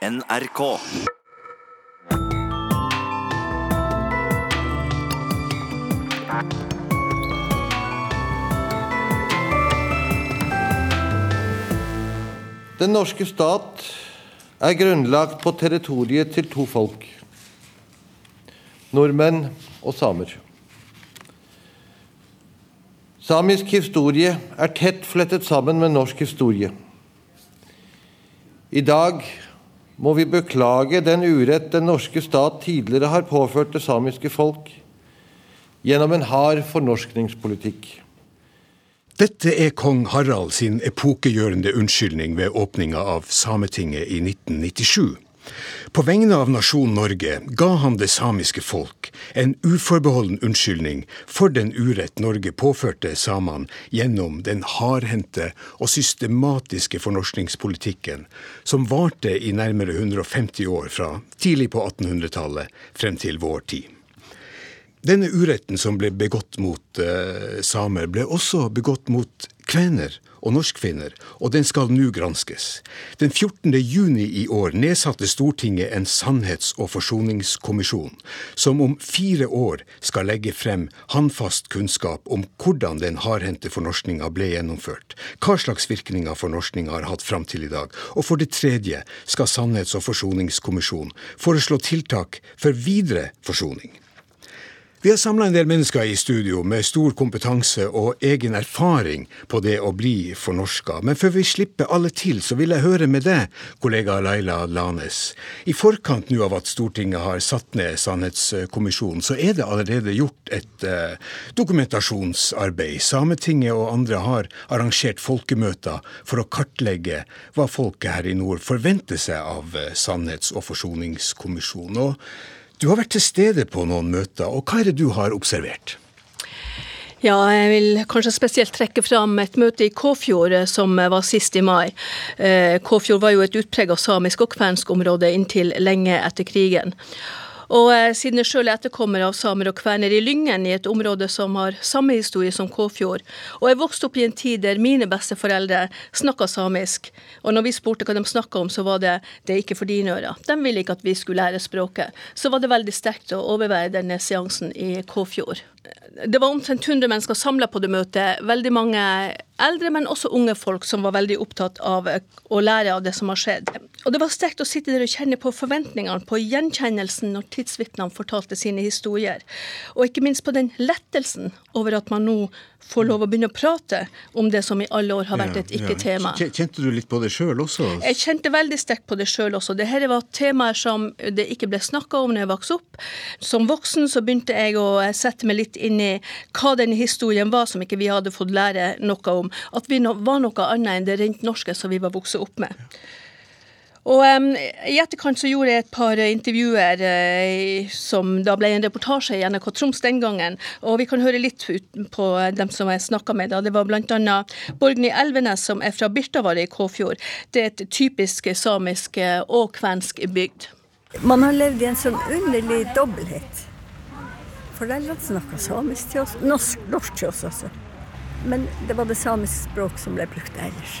NRK. Den norske stat er grunnlagt på territoriet til to folk nordmenn og samer. Samisk historie er tett flettet sammen med norsk historie. I dag må vi beklage den urett den norske stat tidligere har påført det samiske folk gjennom en hard fornorskningspolitikk. Dette er kong Harald sin epokegjørende unnskyldning ved åpninga av Sametinget i 1997. På vegne av nasjonen Norge ga han det samiske folk en uforbeholden unnskyldning for den urett Norge påførte samene gjennom den hardhendte og systematiske fornorskningspolitikken som varte i nærmere 150 år fra tidlig på 1800-tallet frem til vår tid. Denne uretten som ble begått mot uh, samer, ble også begått mot kvener og norskfinner, og den skal nå granskes. Den 14. juni i år nedsatte Stortinget en sannhets- og forsoningskommisjon, som om fire år skal legge frem håndfast kunnskap om hvordan den hardhendte fornorskninga ble gjennomført, hva slags virkninger fornorskninga har hatt fram til i dag, og for det tredje skal Sannhets- og forsoningskommisjonen foreslå tiltak for videre forsoning. Vi har samla en del mennesker i studio med stor kompetanse og egen erfaring på det å bli fornorska. Men før vi slipper alle til, så vil jeg høre med deg, kollega Laila Lanes. I forkant nå av at Stortinget har satt ned Sannhetskommisjonen, så er det allerede gjort et eh, dokumentasjonsarbeid. Sametinget og andre har arrangert folkemøter for å kartlegge hva folket her i nord forventer seg av eh, Sannhets- og forsoningskommisjonen. Du har vært til stede på noen møter, og hva er det du har observert? Ja, jeg vil kanskje spesielt trekke fram et møte i Kåfjord eh, som var sist i mai. Eh, Kåfjord var jo et utprega samisk og kvensk område inntil lenge etter krigen. Og eh, siden jeg sjøl er etterkommer av samer og kvener i Lyngen, i et område som har samme historie som Kåfjord, og jeg vokste opp i en tid der mine besteforeldre snakka samisk, og når vi spurte hva de snakka om, så var det det er ikke for dine ører. De ville ikke at vi skulle lære språket. Så var det veldig sterkt å overveie denne seansen i Kåfjord. Det var omtrent 100 mennesker samla på det møtet. Veldig mange eldre, men også unge folk som var veldig opptatt av å lære av det som har skjedd. Og det var sterkt å sitte der og kjenne på forventningene, på gjenkjennelsen når tidsvitnene fortalte sine historier. Og ikke minst på den lettelsen over at man nå får lov å begynne å prate om det som i alle år har vært et ikke-tema. Ja. Kjente du litt på det sjøl også? Jeg kjente veldig sterkt på det sjøl også. Dette var temaer som det ikke ble snakka om når jeg vokste opp. Som voksen så begynte jeg å sette meg litt inn i hva denne historien var som ikke vi hadde fått lære noe om. At vi var noe annet enn det rent norske som vi var vokst opp med. Og um, I etterkant så gjorde jeg et par intervjuer uh, som da ble en reportasje i NRK Troms den gangen. og Vi kan høre litt på dem som jeg snakka med. da. Det var bl.a. Borgny Elvenes, som er fra Birtavarre i Kåfjord. Det er et typisk samisk og kvensk bygd. Man har levd i en sånn underlig dobbelthet. Foreldrene snakka samisk til oss, norsk, norsk til oss også. Men det var det samiske språk som ble brukt ellers.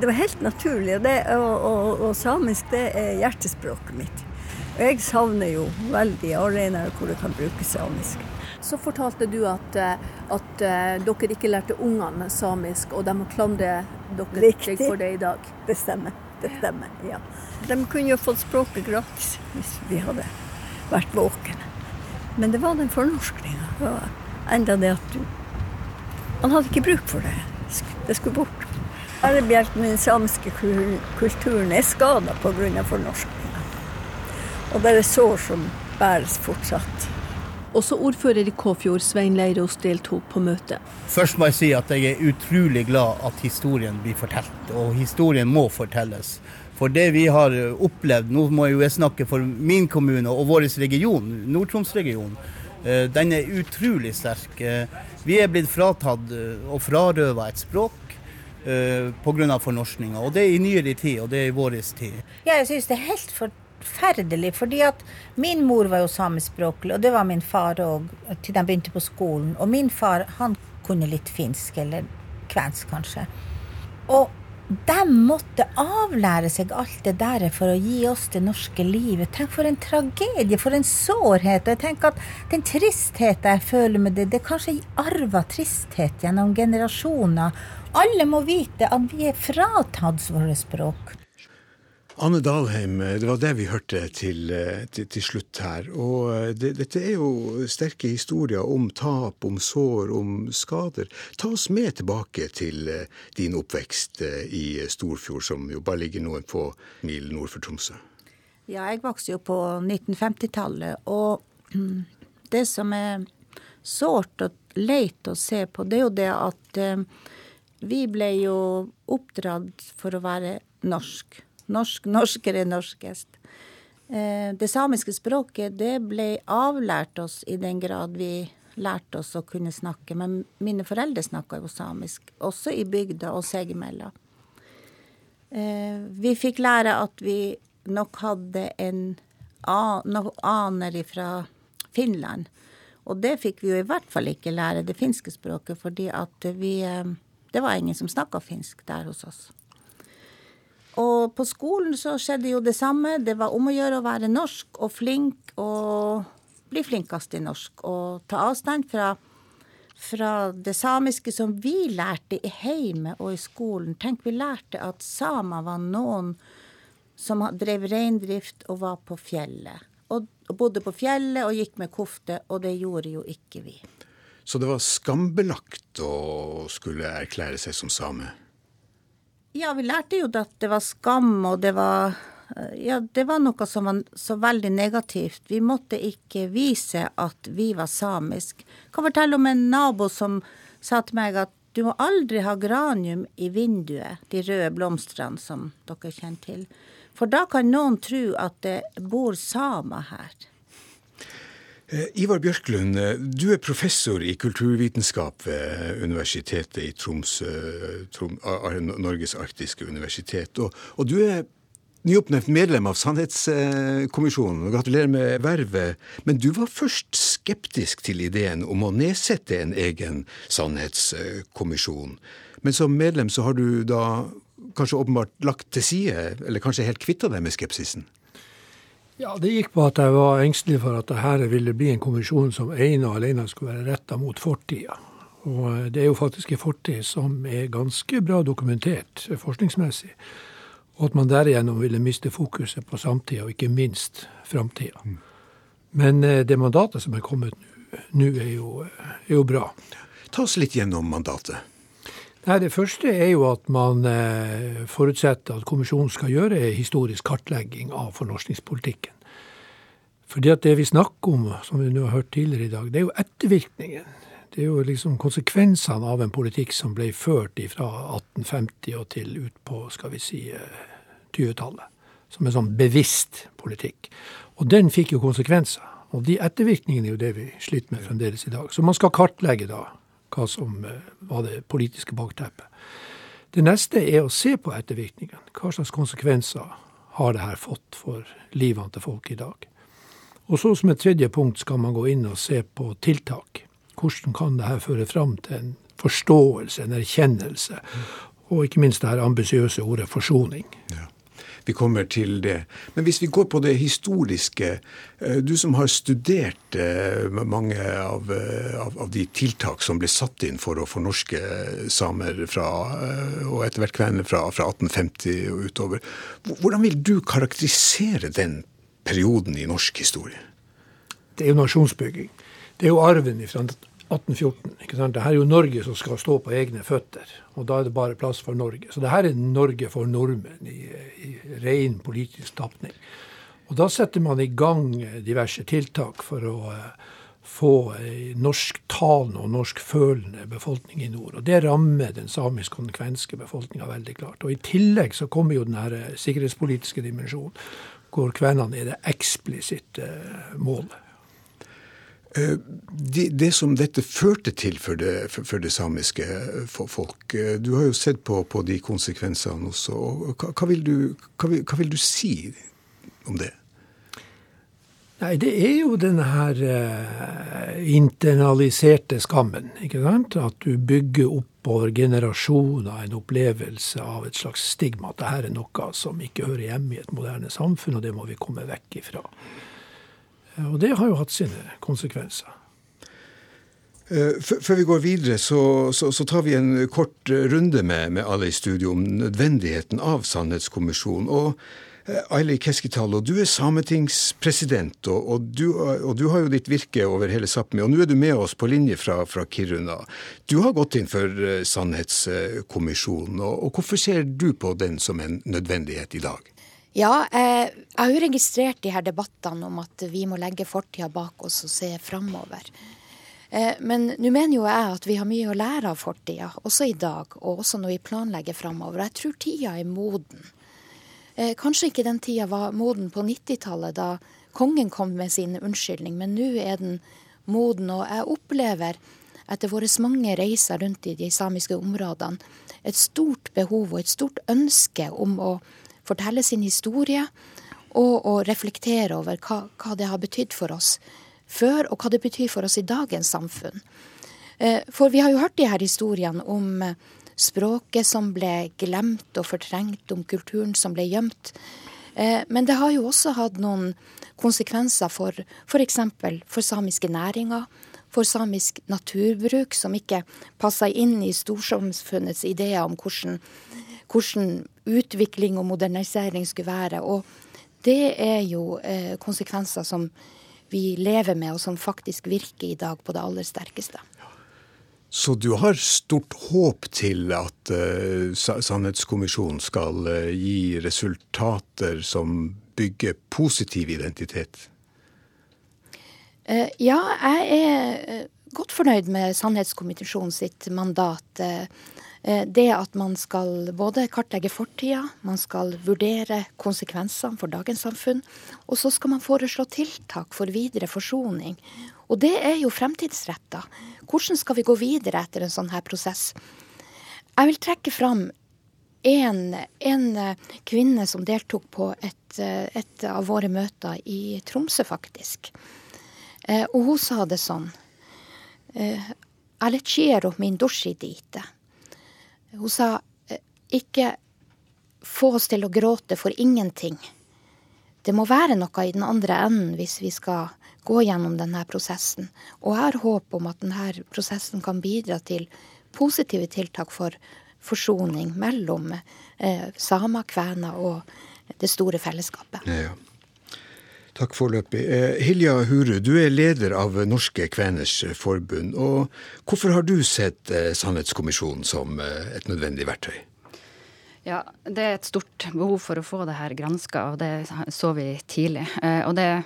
Det var helt naturlig. Og, det, og, og, og samisk det er hjertespråket mitt. Og jeg savner jo veldig arenaer hvor du kan bruke samisk. Så fortalte du at, eh, at uh, dere ikke lærte ungene samisk, og de må klandre dere Riktig. for det i dag. Det stemmer. Det stemmer, ja. De kunne jo fått språket gratis hvis vi hadde vært våkne. Men det var den fornorskninga. Enda det at du man hadde ikke bruk for det. Det skulle bort. Bærebjelken med den samiske kulturen er skada pga. fornorskninga. Og det er sår som bæres fortsatt. Også ordfører i Kåfjord, Svein Leirås, deltok på møtet. Først må jeg si at jeg er utrolig glad at historien blir fortalt, og historien må fortelles. For det vi har opplevd, nå må jeg jo snakke for min kommune og vår region, Nord-Troms-regionen, eh, den er utrolig sterk. Eh, vi er blitt fratatt eh, og frarøva et språk pga. fornorskninga. Og det er i nyere tid, og det er i vår tid. Ja, jeg synes det er helt forferdelig. fordi at min mor var jo samiskspråklig, og det var min far òg, til de begynte på skolen. Og min far han kunne litt finsk, eller kvensk kanskje. Og de måtte avlære seg alt det der for å gi oss det norske livet. Tenk for en tragedie, for en sårhet. Og jeg tenker at den tristheten jeg føler med det, det er kanskje arva tristhet gjennom generasjoner. Alle må vite at vi er fratatt våre språk. Anne Dalheim, det var det vi hørte til, eh, til, til slutt her. Og eh, det, dette er jo sterke historier om tap, om sår, om skader. Ta oss med tilbake til eh, din oppvekst i Storfjord, som jo bare ligger noen få mil nord for Tromsø. Ja, jeg vokste jo på 1950-tallet, og det som er sårt og leit å se på, det er jo det at vi ble jo oppdratt for å være norsk. Norsk, norskere norskest. Eh, det samiske språket det ble avlært oss i den grad vi lærte oss å kunne snakke. Men mine foreldre snakka jo samisk, også i bygda og seg imellom. Eh, vi fikk lære at vi nok hadde en noen aner fra Finland. Og det fikk vi jo i hvert fall ikke lære, det finske språket, fordi at vi eh, Det var ingen som snakka finsk der hos oss. Og på skolen så skjedde jo det samme. Det var om å gjøre å være norsk og flink og bli flinkest i norsk. Og ta avstand fra, fra det samiske som vi lærte i heimet og i skolen. Tenk, vi lærte at samer var noen som drev reindrift og var på fjellet. Og, og bodde på fjellet og gikk med kofte, og det gjorde jo ikke vi. Så det var skambelagt å skulle erklære seg som same? Ja, vi lærte jo at det var skam, og det var ja, det var noe som var så veldig negativt. Vi måtte ikke vise at vi var samisk. Jeg kan fortelle om en nabo som sa til meg at du må aldri ha granium i vinduet, de røde blomstene som dere kjenner til. For da kan noen tro at det bor samer her. Eh, Ivar Bjørklund, eh, du er professor i kulturvitenskap ved Universitetet i Tromsø, Trom, Norges arktiske universitet. Og, og du er nyoppnevnt medlem av Sannhetskommisjonen. Gratulerer med vervet. Men du var først skeptisk til ideen om å nedsette en egen sannhetskommisjon. Men som medlem så har du da kanskje åpenbart lagt til side, eller kanskje helt kvitta deg med skepsisen? Ja, Det gikk på at jeg var engstelig for at dette ville bli en kommisjon som ene og alene skulle være retta mot fortida. Og eh, det er jo faktisk en fortid som er ganske bra dokumentert forskningsmessig. Og at man derigjennom ville miste fokuset på samtida, og ikke minst framtida. Mm. Men eh, det mandatet som er kommet nå, er, er, jo bra. Ta oss litt gjennom mandatet. Nei, Det første er jo at man eh, forutsetter at kommisjonen skal gjøre historisk kartlegging av fornorskningspolitikken. Fordi at det vi snakker om, som vi nå har hørt tidligere i dag, det er jo ettervirkningen. Det er jo liksom konsekvensene av en politikk som ble ført fra 1850 og til ut på skal vi si 20-tallet. Eh, som en sånn bevisst politikk. Og den fikk jo konsekvenser. Og de ettervirkningene er jo det vi sliter med fremdeles i dag. Så man skal kartlegge da hva som eh, var det politiske bakteppet. Det neste er å se på ettervirkningene. Hva slags konsekvenser har det her fått for livene til folk i dag? Og så som et tredje punkt skal man gå inn og se på tiltak. Hvordan kan det her føre fram til en forståelse, en erkjennelse, og ikke minst det her ambisiøse ordet forsoning. Ja vi kommer til det. Men hvis vi går på det historiske, eh, du som har studert eh, mange av, eh, av, av de tiltak som ble satt inn for å fornorske samer fra, og etter hvert kvener fra, fra 1850 og utover, hvordan vil du karakterisere den perioden i norsk historie? Det er jo nasjonsbygging. Det er jo arven fra 1814. ikke sant? Det her er jo Norge som skal stå på egne føtter, og da er det bare plass for Norge. Så det her er Norge for nordmenn i, i ren politisk tapning. Og da setter man i gang diverse tiltak for å uh, få norsktalende og norskfølende befolkning i nord. Og det rammer den samiske og den kvenske befolkninga veldig klart. Og i tillegg så kommer jo den her eh, sikkerhetspolitiske dimensjonen, hvor kvenene er det eksplisitte målet. Eh, det, det, som dette førte til for det, for, det samiske folk eh, Du har jo sett på, på de konsekvensene også. Hva, hva, vil du, hva, vil, hva, vil, du, si om det? Nei, det er jo denne her eh, internaliserte skammen. ikke sant? At du bygger opp over generasjoner en opplevelse av et slags stigma. At dette er noe som ikke hører hjemme i et moderne samfunn, og det må vi komme vekk ifra. Eh, og det har jo hatt sine konsekvenser. Eh, før vi går videre, så, så, så tar vi en kort runde med, med alle i studio om nødvendigheten av Sannhetskommisjonen. og Eh, Aili Keskitalo, du er sametingspresident, og, og, du, og, du, har jo ditt virke over hele Sápmi. Og nå er du med oss på linje fra, fra Kiruna. Du har gått inn for uh, Sannhetskommisjonen. Og, og, hvorfor ser du på den som en nødvendighet i dag? Ja, eh, jeg har jo registrert de her debattene om at vi må legge fortida bak oss og se framover. Eh, men nå mener jo jeg at vi har mye å lære av fortida, også i dag, og også når vi planlegger framover. Jeg tror tida er moden Eh, kanskje ikke den tida var moden på 90-tallet, da kongen kom med sin unnskyldning, men nå er den moden. Og jeg opplever, etter våre mange reiser rundt i de samiske områdene, et stort behov og et stort ønske om å fortelle sin historie og å reflektere over hva, hva det har betydd for oss før, og hva det betyr for oss i dagens samfunn. Eh, for vi har jo hørt de her historiene om språket som ble glemt og fortrengt, om kulturen som ble gjemt. Eh, men det har jo også hatt noen konsekvenser for f.eks. For, for samiske næringer, for samisk naturbruk, som ikke passer inn i storsamfunnets ideer om hvordan, hvordan, utvikling og modernisering skulle være. Og det er jo eh, konsekvenser som vi lever med, og som faktisk virker i dag på det aller sterkeste. Så du har stort håp til at uh, Sannhetskommisjonen skal uh, gi resultater som bygger positiv identitet? Uh, ja, jeg er godt fornøyd med Sannhetskommisjonen sitt mandat. Det at man skal både kartlegge fortida, man skal vurdere konsekvensene for dagens samfunn, og så skal man foreslå tiltak for videre forsoning. Og det er jo fremtidsretta. Hvordan skal vi gå videre etter en sånn her prosess? Jeg vil trekke fram en, en eh, kvinne som deltok på et, eh, et, av våre møter i Tromsø, faktisk. Eh, og hun sa det sånn Alecero min dusci dite. Hun sa ikke få oss til å gråte for ingenting. Det må være noe i den andre enden hvis vi skal gå gjennom denne prosessen. Og jeg har håp om at denne prosessen kan bidra til positive tiltak for forsoning mellom eh, samer, kvener og det store fellesskapet. Ja, ja. Takk foreløpig. Eh, Hilja Huru, du er leder av Norske Kveners Forbund. og Hvorfor har du sett eh, Sannhetskommisjonen som eh, et nødvendig verktøy? Ja, Det er et stort behov for å få det her granska, og det så vi tidlig. Og det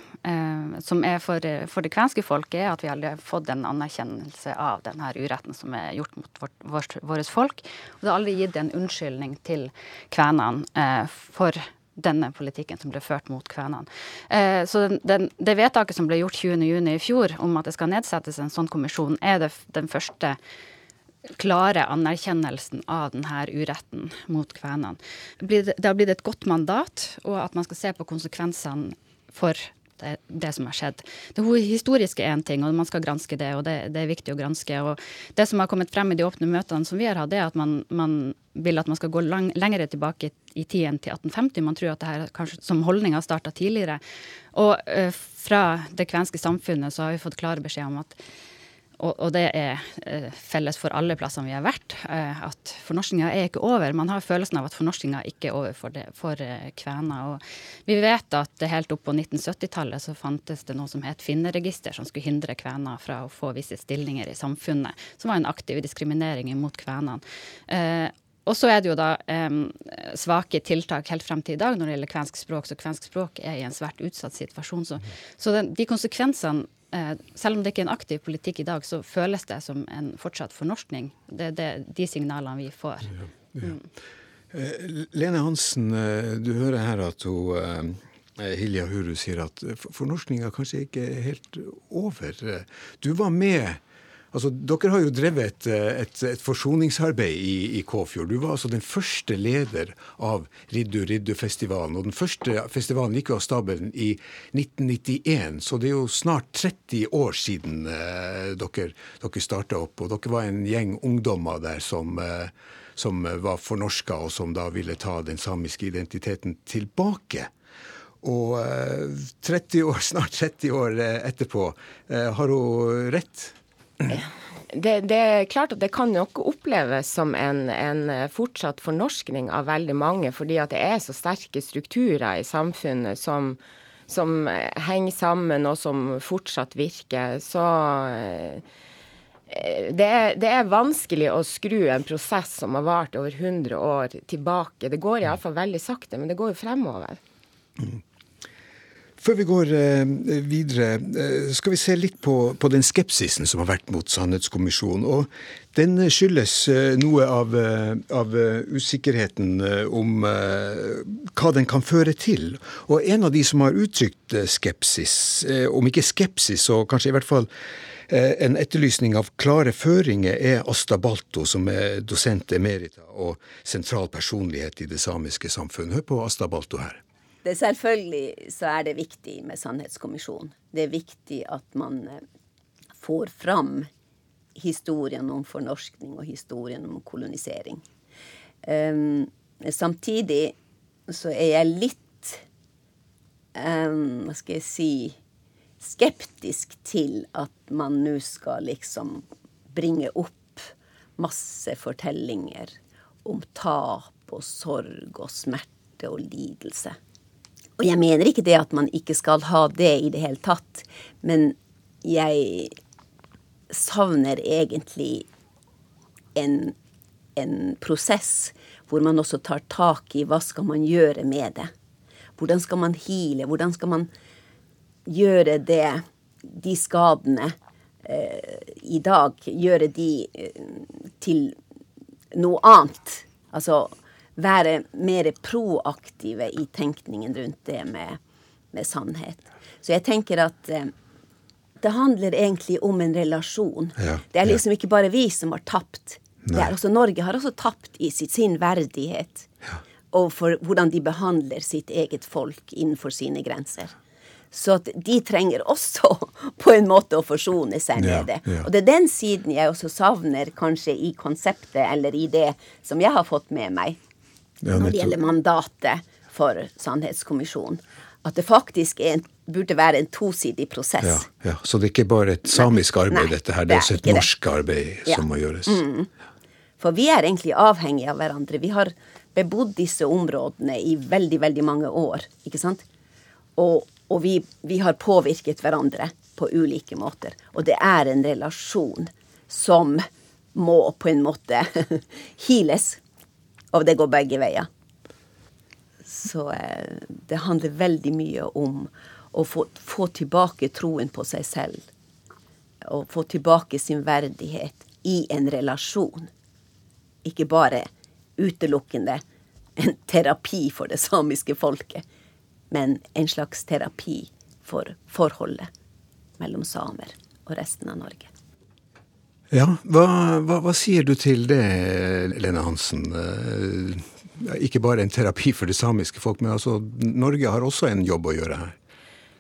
som er for, for, det kvenske folket, er at vi har fått en anerkjennelse av denne uretten som er gjort mot vårt, vårt, folk. Og det har aldri gitt en unnskyldning til kvenene for denne politikken som ble ført mot kvenene. Eh, så den, den, det vedtaket som ble gjort 20.6 i fjor om at det skal nedsettes en sånn kommisjon, er det den første klare anerkjennelsen av denne uretten mot kvenene. Det har blitt et godt mandat, og at man skal se på konsekvensene for det, det, som har skjedd. Det historiske er en ting, og man skal granske det, og det, det, er viktig å granske. Og det som har kommet frem i de åpne møtene som vi har hatt, er at man, man vil at man skal gå lang, lengre tilbake i tiden til 1850. Man tror at det her kanskje som holdning har starta tidligere. Og uh, fra det kvenske samfunnet så har vi fått klare beskjed om at og, og, det er eh, felles for alle plassene vi har vært, eh, at fornorskinga er ikke over. Man har følelsen av at fornorskinga ikke er over for, det, for eh, kvener. Og vi vet at helt opp på 1970-tallet så fantes det noe som het finneregister, som skulle hindre kvener fra å få visse stillinger i samfunnet. Som var en aktiv diskriminering mot kvenene. Eh, og så er det jo da eh, svake tiltak helt frem til i dag når det gjelder kvensk språk. Så kvensk språk er i en svært utsatt situasjon. Så, så den, de konsekvensene selv om det ikke er en aktiv politikk i dag, så føles det som en fortsatt fornorskning. Det er de signalene vi får. Ja, ja. Mm. Eh, Lene Hansen, eh, du hører her at hun, Hilja Huru sier at fornorskninga kanskje ikke er helt over. Du var med Altså, Dere har jo drevet et, et, et forsoningsarbeid i, i, Kåfjord. Du var altså den første leder av Riddu Riddu-festivalen. Og den første festivalen gikk jo av stabelen i 1991, så det er jo snart 30 år siden eh, dere, dere starta opp. Og dere var en gjeng ungdommer der som, eh, som var fornorska, og som da ville ta den samiske identiteten tilbake. Og 30 eh, år, snart 30 år eh, etterpå, eh, har hun rett? Det, det, er klart at det kan nok oppleves som en, en, fortsatt fornorskning av veldig mange, fordi at det er så sterke strukturer i samfunnet som, som henger sammen og som fortsatt virker. Så eh, det er, det er, vanskelig å skru en prosess som har vart over 100 år tilbake. Det går iallfall veldig sakte, men det går jo fremover. Mm. Før vi går eh, videre, eh, skal vi se litt på, på, den skepsisen som har vært mot Sannhetskommisjonen. Og den skyldes eh, noe av, av usikkerheten om hva den kan føre til. Og en av de som har uttrykt skepsis, om ikke skepsis, så kanskje i hvert fall en etterlysning av klare føringer er Asta Balto, som er dosent emerita og sentral personlighet i det samiske samfunnet. Hør på Asta Balto her. Det selvfølgelig så er det viktig med sannhetskommisjon. Det er viktig at man eh, får fram historien om fornorskning og historien om kolonisering. Um, samtidig så er jeg litt um, Hva skal jeg si skeptisk til at man nå skal liksom bringe opp masse fortellinger om tap og sorg og smerte og lidelse. Og jeg mener ikke det at man ikke skal ha det i det hele tatt, men jeg savner egentlig en, en prosess hvor man også tar tak i hva skal man gjøre med det. Hvordan skal man heale? Hvordan skal man gjøre det, de skadene eh, i dag, gjøre de eh, til noe annet? Altså være mer proaktive i tenkningen rundt det med, med sannhet. Så jeg tenker at eh, det handler egentlig om en relasjon. Ja, det er liksom ja. ikke bare vi som har tapt. Også, Norge har også tapt i sitt, sin verdighet. Ja. Og for hvordan de behandler sitt eget folk innenfor sine grenser. Så de trenger også på en måte å forsone seg med det. Og det er den siden jeg også savner kanskje i konseptet eller i det som jeg har fått med meg når det gjelder mandatet for Sannhetskommisjonen. At det faktisk en, burde være en tosidig prosess. Ja, ja, Så det er ikke bare et samisk arbeid, Nei, dette her, det er også et norsk det. arbeid som må gjøres. Mm. For vi er egentlig avhengige av hverandre. Vi har bebodd disse områdene i veldig, veldig mange år, ikke sant? Og, og vi, vi har påvirket hverandre på ulike måter. Og det er en relasjon som må på en måte heales og det går begge veier. Så eh, det handler veldig mye om å få, få, tilbake troen på seg selv. Og få tilbake sin verdighet i en relasjon. Ikke bare utelukkende en terapi for det samiske folket, men en slags terapi for forholdet mellom samer og resten av Norge. Ja, hva, hva, hva, sier du til det, Lene Hansen? Eh, ikke bare en terapi for det samiske folk, men altså Norge har også en jobb å gjøre her?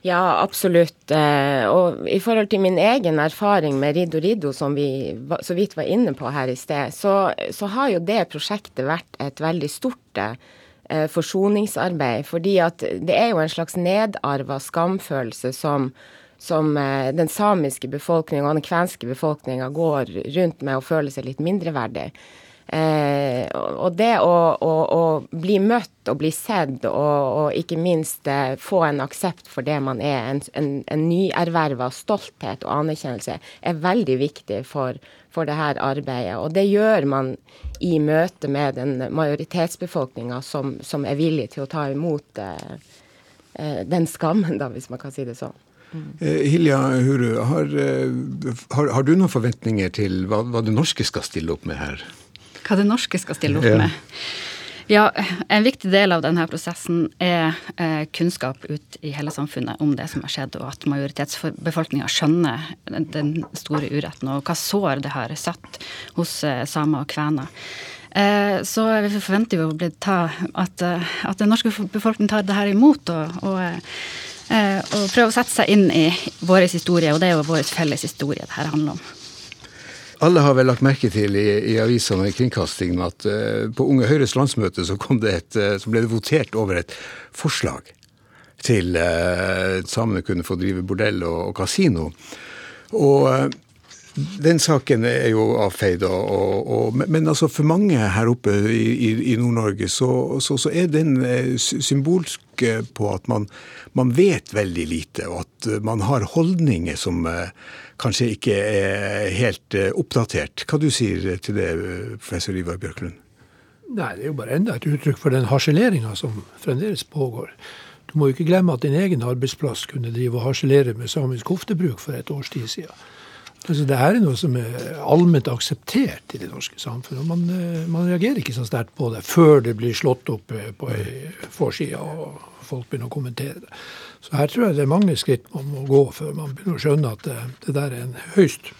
Ja, absolutt. Eh, og i forhold til min egen erfaring med Rido Rido, som vi så vidt var inne på her i sted, så, så har jo det prosjektet vært et veldig stort eh, forsoningsarbeid. Fordi at det er jo en slags nedarva skamfølelse som som eh, den samiske befolkninga og den kvenske befolkninga går rundt med og føler seg litt mindreverdig. Eh, og det å, å, å, bli møtt og bli sett, og, og ikke minst eh, få en aksept for det man er, en, en, en nyerverva stolthet og anerkjennelse, er veldig viktig for, for det her arbeidet. Og det gjør man i møte med den majoritetsbefolkninga som, som, er villig til å ta imot eh, eh den skammen, da, hvis man kan si det sånn. Eh, Hilja Huru, har, eh, har, har, du noen forventninger til hva, hva, det norske skal stille opp med her? Hva det norske skal stille opp ja. med? Ja, en viktig del av denne prosessen er eh, kunnskap ut i hele samfunnet om det som har skjedd, og at majoritetsbefolkninga skjønner den store uretten, og hva sår det har satt hos samer og kvener. Eh, så vi forventer jo at, at den norske befolkningen tar det her imot, og, og, og prøve å sette seg inn i vår historie, og det er jo vår felles historie det her handler om. Alle har vel lagt merke til i, i avisene og i kringkastingen at uh, på Unge Høyres landsmøte så, et, uh, så, ble det votert over et forslag til uh, samene kunne få drive bordell og, og kasino. Og den saken er jo avfeid. Men altså for mange her oppe i, i Nord-Norge så, så, så, er den symbolsk på at man, man, vet veldig lite, og at man har holdninger som kanskje ikke er helt eh, oppdatert. Hva du sier til det, professor Ivar Bjørklund? Nei, Det er jo bare enda et uttrykk for den harseleringa som fremdeles pågår. Du må jo ikke glemme at din egen arbeidsplass kunne drive og harselere med samisk hoftebruk for et års tid siden. Altså, det er noe som er allment akseptert i det norske samfunnet. og man, eh, man, reagerer ikke så sterkt på det før det blir slått opp eh, på ei forside og folk begynner å kommentere det. Så her tror jeg det er mange skritt man må gå før man begynner å skjønne at det, det der er en høyst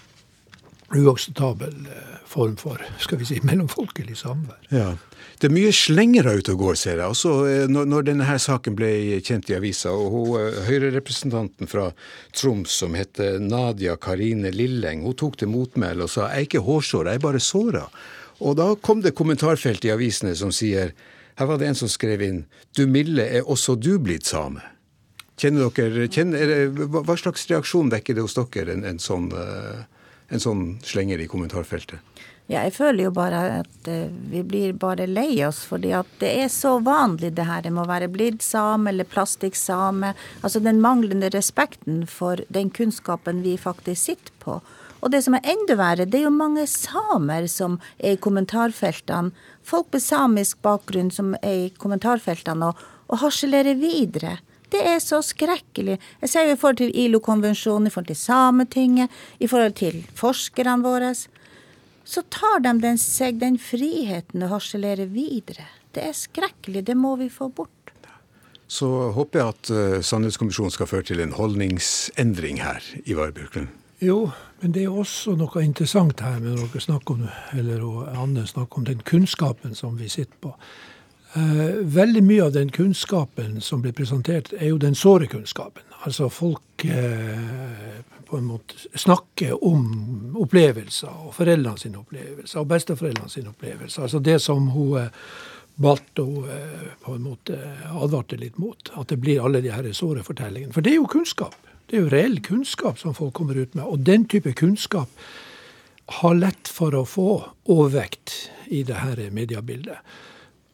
uakseptabel eh, form for skal vi si, mellomfolkelig samvær. Ja. Det er mye slengere ute og går, ser jeg. Også eh, når, når denne her saken ble kjent i avisa, og hun, eh, Høyre-representanten fra Troms som heter Nadia Karine Lilleng, hun tok til motmæle og sa jeg er ikke hårsår, jeg er bare såra. Og da kom det kommentarfelt i avisene som sier her var det en som skrev inn du milde, er også du blitt same? Kjenner dere, kjenner, hva slags reaksjon vekker det hos dere, en, en, sånn, eh, en sånn slenger i kommentarfeltet? Ja, jeg føler jo bare at uh, vi blir bare lei oss, fordi at det er så vanlig det her. Det må være blitt same eller plastikksame. Altså den manglende respekten for den kunnskapen vi faktisk sitter på. Og det som er enda verre, det er jo mange samer som er i kommentarfeltene. Folk med samisk bakgrunn som er i kommentarfeltene og, og harselerer videre. Det er så skrekkelig. Jeg ser jo i forhold til ILO-konvensjonen, i forhold til Sametinget, i forhold til forskerne våre. Så tar de den, seg den friheten å harselere videre. Det er skrekkelig. Det må vi få bort. Så håper jeg at uh, Sannhetskommisjonen skal føre til en holdningsendring her, Ivar Bjørklund. Jo, men det er også noe interessant her med når dere snakker om, eller Anne snakker om den kunnskapen som vi sitter på. Uh, veldig mye av den kunnskapen som blir presentert, er jo den såre kunnskapen. Altså folk eh, på en måte snakke om opplevelser, og foreldrene sine opplevelser, og besteforeldrene sine opplevelser. Altså det som hun eh, å eh, på en måte advarte litt mot. At det blir alle de her såre fortellingene. For det er jo kunnskap. Det er jo reell kunnskap som folk kommer ut med. Og den type kunnskap har lett for å få overvekt i det her mediebildet.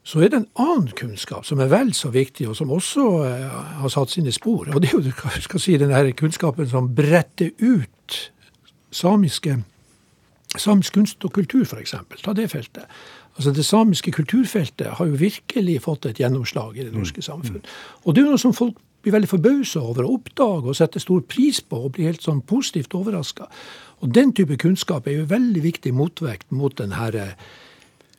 Så er det en annen kunnskap som er vel så viktig, og som også eh, har satt sine spor. Og det er jo skal si, den kunnskapen som bretter ut samiske, samisk kunst og kultur, f.eks. Ta det feltet. Altså Det samiske kulturfeltet har jo virkelig fått et gjennomslag i det norske mm. samfunn. Og det er jo noe som folk blir veldig forbausa over å oppdage og sette stor pris på og blir helt sånn positivt overraska. Og den type kunnskap er jo veldig viktig motvekt mot den herre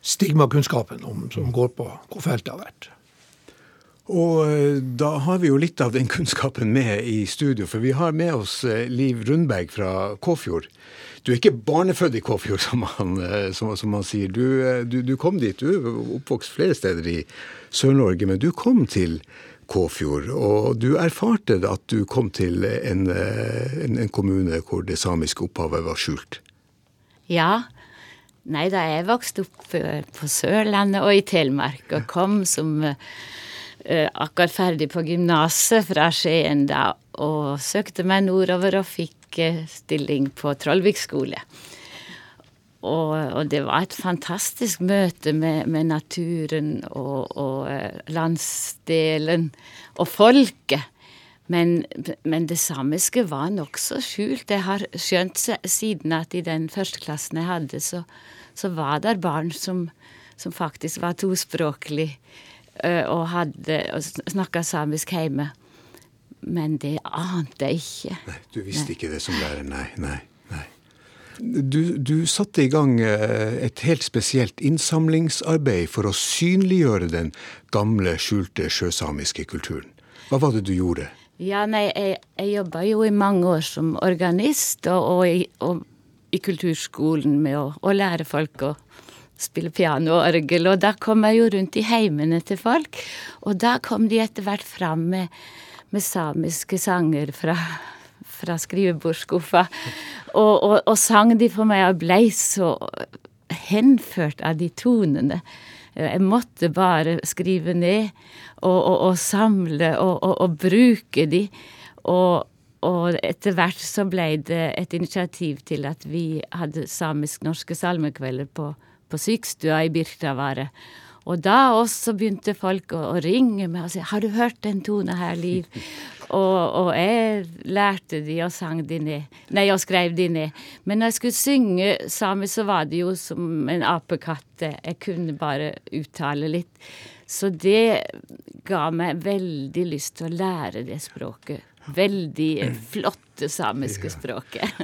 stigmakunnskapen som går på hvor feltet har vært. Og eh, da har vi jo litt av den kunnskapen med i studio, for vi har med oss eh, Liv Rundberg fra Kåfjord. Du er ikke barnefødt i Kåfjord, som han, eh, som, som han sier. Du, du, du, kom dit. Du er oppvokst flere steder i Sør-Norge, men du kom til Kåfjord. Og du erfarte at du kom til en, en, en kommune hvor det samiske opphavet var skjult. Ja, Nei da, jeg vokste opp eh, på Sørlandet og i Telemark, og kom som uh, akkurat ferdig på gymnaset fra Skien da, og søkte meg nordover og fikk uh, stilling på Trollvik skole. Og, og, det var et fantastisk møte med, med naturen og, og landsdelen og folket. Men, men, det samiske var nokså skjult. Jeg har skjønt siden at i den første klassen jeg hadde, så, så var det barn som, som faktisk var tospråklig og hadde snakka samisk hjemme. Men det ante jeg ikke. Nei, Du visste nei. ikke det som lærer, nei. nei, nei. Du, du, satte i gang eh, et helt spesielt innsamlingsarbeid for å synliggjøre den gamle, skjulte sjøsamiske kulturen. Hva var det du gjorde? Ja, nei, Jeg, jeg jobba jo i mange år som organist, og, og, og i, kulturskolen med å, å, lære folk å spille piano og orgel. Og da kom jeg jo rundt i heimene til folk, og da kom de etter hvert fram med, med samiske sanger fra fra skrivebordsskuffa og, og, og, sang de for meg, og blei så henført av de tonene. Jeg måtte bare skrive ned og, og samle og, bruke de. Og, etter hvert så ble det et initiativ til at vi hadde samisk-norske salmekvelder på, på sykestua i Birktavaret. Og da også begynte folk å, å, ringe meg og si 'Har du hørt den tonen her, Liv?' og, og, jeg lærte de og sang de ned. Nei, og skrev de ned. Men når jeg skulle synge samisk, så var det jo som en apekatt. Jeg kunne bare uttale litt. Så det ga meg veldig lyst til å lære det språket. Veldig flotte samiske språket.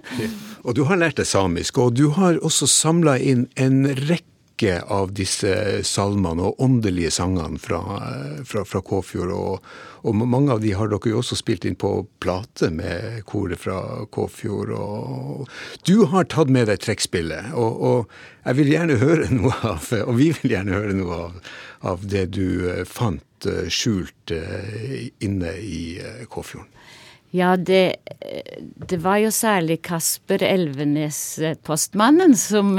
Og du har lært deg samisk, og du har også samla inn en rekke rekke av disse salmene og åndelige sangene fra, fra, fra Kåfjord. Og, og, mange av de har dere jo også spilt inn på plate med koret fra Kåfjord. Og, du har tatt med deg trekkspillet, og, og, jeg vil gjerne høre noe av, og vi vil gjerne høre noe av, av det du eh, fant eh, skjult eh, inne i Kåfjorden. Ja, det, det, var jo særlig Kasper Elvenes, postmannen, som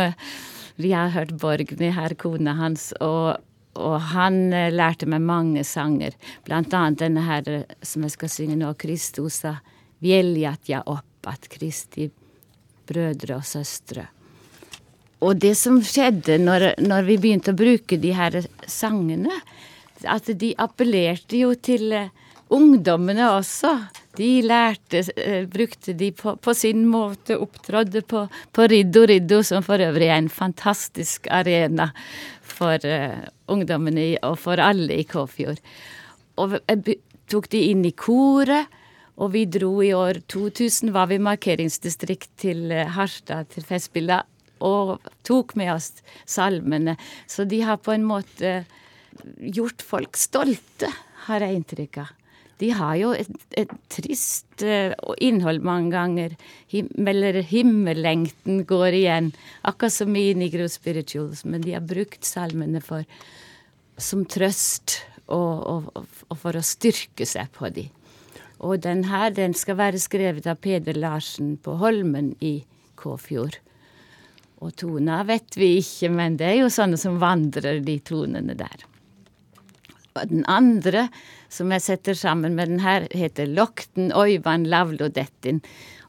vi har hørt Borgny her, kona hans, og, og han eh, lærte meg mange sanger. Blant annet denne her eh, som jeg skal synge nå, Kristosa vjeljatja opp at Kristi brødre og søstre. Og det som skjedde når, når, vi begynte å bruke de her sangene, at de appellerte jo til ungdommene også. De lærte, eh, brukte de på, på sin måte, opptrådde på, på Riddo Riddo, som for øvrig er en fantastisk arena for uh, ungdommene og for alle i Kåfjord. Og jeg tok de inn i koret, og vi dro i år 2000, var vi markeringsdistrikt til Harstad, til Festspilla, og tok med oss salmene. Så de har på en måte gjort folk stolte, har jeg inntrykk av de har jo et, et trist uh, innhold mange ganger. Him, eller himmellengten går igjen, akkurat som i Negro Spirituals. Men de har brukt salmene for, som trøst og, og, og, for å styrke seg på de. Og den her den skal være skrevet av Peder Larsen på Holmen i Kåfjord. Og tona vet vi ikke, men det er jo sånne som vandrer, de tonene der. Den andre som jeg setter sammen med den her, heter Lokten oivan lavlodettin.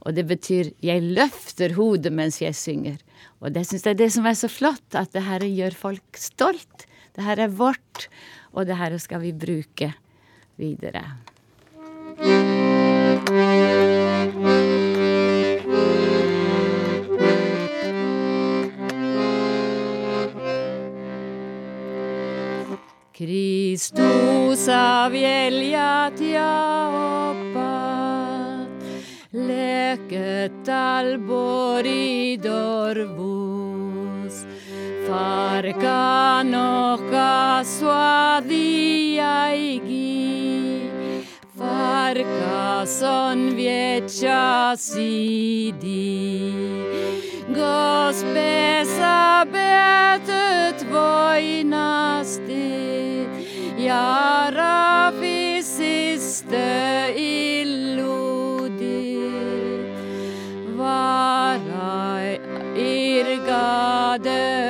Og det betyr 'jeg løfter hodet mens jeg synger'. Og det syns jeg er det som er så flott, at det her gjør folk stolt. Det her er vårt, og det her skal vi bruke videre. Kristus av eljat ja oppat, leket alborg dorvus. Farkan oka suadia jag farka son viecia sidi. Госпе, забетът война. Jara vi siste illudir Vara irgadet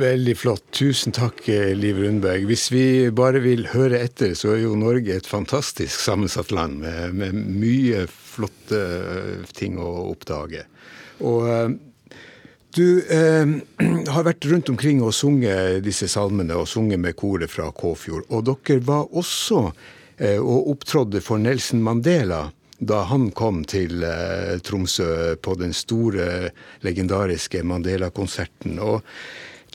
Veldig flott. Tusen takk, eh, Liv Rundberg. Hvis vi bare vil høre etter, så er jo Norge et fantastisk sammensatt land med, med mye flotte eh, ting å oppdage. Og eh, du eh, har vært rundt omkring og sunget disse salmene og sunget med koret fra Kåfjord. Og dere var også eh, og opptrådde for Nelson Mandela da han kom til eh, Tromsø på den store, legendariske Mandela-konserten. Og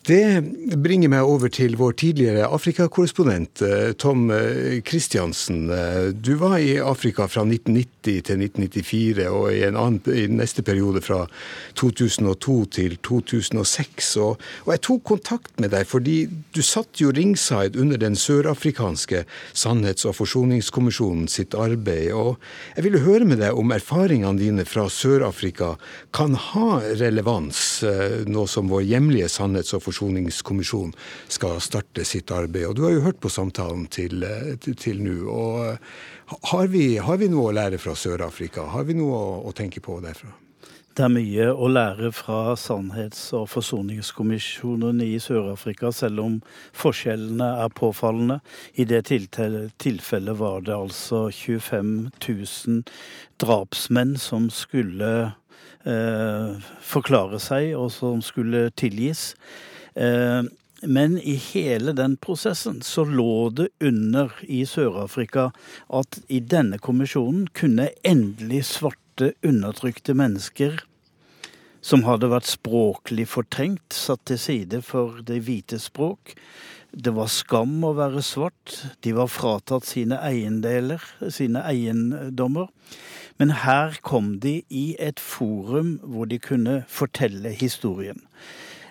det bringer meg over til vår tidligere Afrikakorrespondent eh, Tom Kristiansen. Christiansen. Eh, Du var i Afrika fra 1990 til 1994, og i en annen, i neste periode fra 2002 til 2006. Og, og jeg tok kontakt med deg fordi du satt jo ringside under den sørafrikanske sannhets- og forsoningskommisjonen sitt arbeid. Og jeg ville høre med deg om erfaringene dine fra Sør-Afrika kan ha relevans eh, nå som vår hjemlige sannhets- og forsoningskommisjon skal starte sitt arbeid. Og du har jo hørt på samtalen til, eh, til, til nå. og eh, har vi, har vi noe å lære fra Sør-Afrika? Har vi noe å, å tenke på derfra? Det er mye å lære fra sannhets- og forsoningskommisjonen i Sør-Afrika, selv om forskjellene er påfallende. I det tilfellet var det altså 25 000 drapsmenn som skulle eh, forklare seg, og som skulle tilgis. Eh, men i hele den prosessen så lå det under i Sør-Afrika at i denne kommisjonen kunne endelig svarte, undertrykte mennesker som hadde vært språklig fortrengt, satt til side for det hvite språk. Det var skam å være svart. De var fratatt sine eiendeler, sine eiendommer. Men her kom de i et forum hvor de kunne fortelle historien.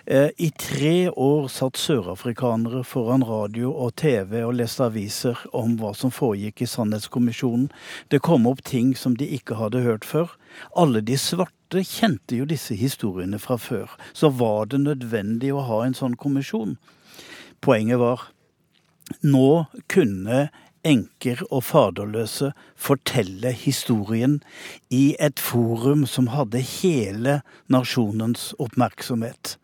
Eh, I tre år satt sørafrikanere foran radio og TV og leste aviser om hva som foregikk i Sannhetskommisjonen. Det kom opp ting som de ikke hadde hørt før. Alle de svarte kjente jo disse historiene fra før. Så var det nødvendig å ha en sånn kommisjon. Poenget var nå kunne enker og faderløse fortelle historien i et forum som hadde hele nasjonens oppmerksomhet.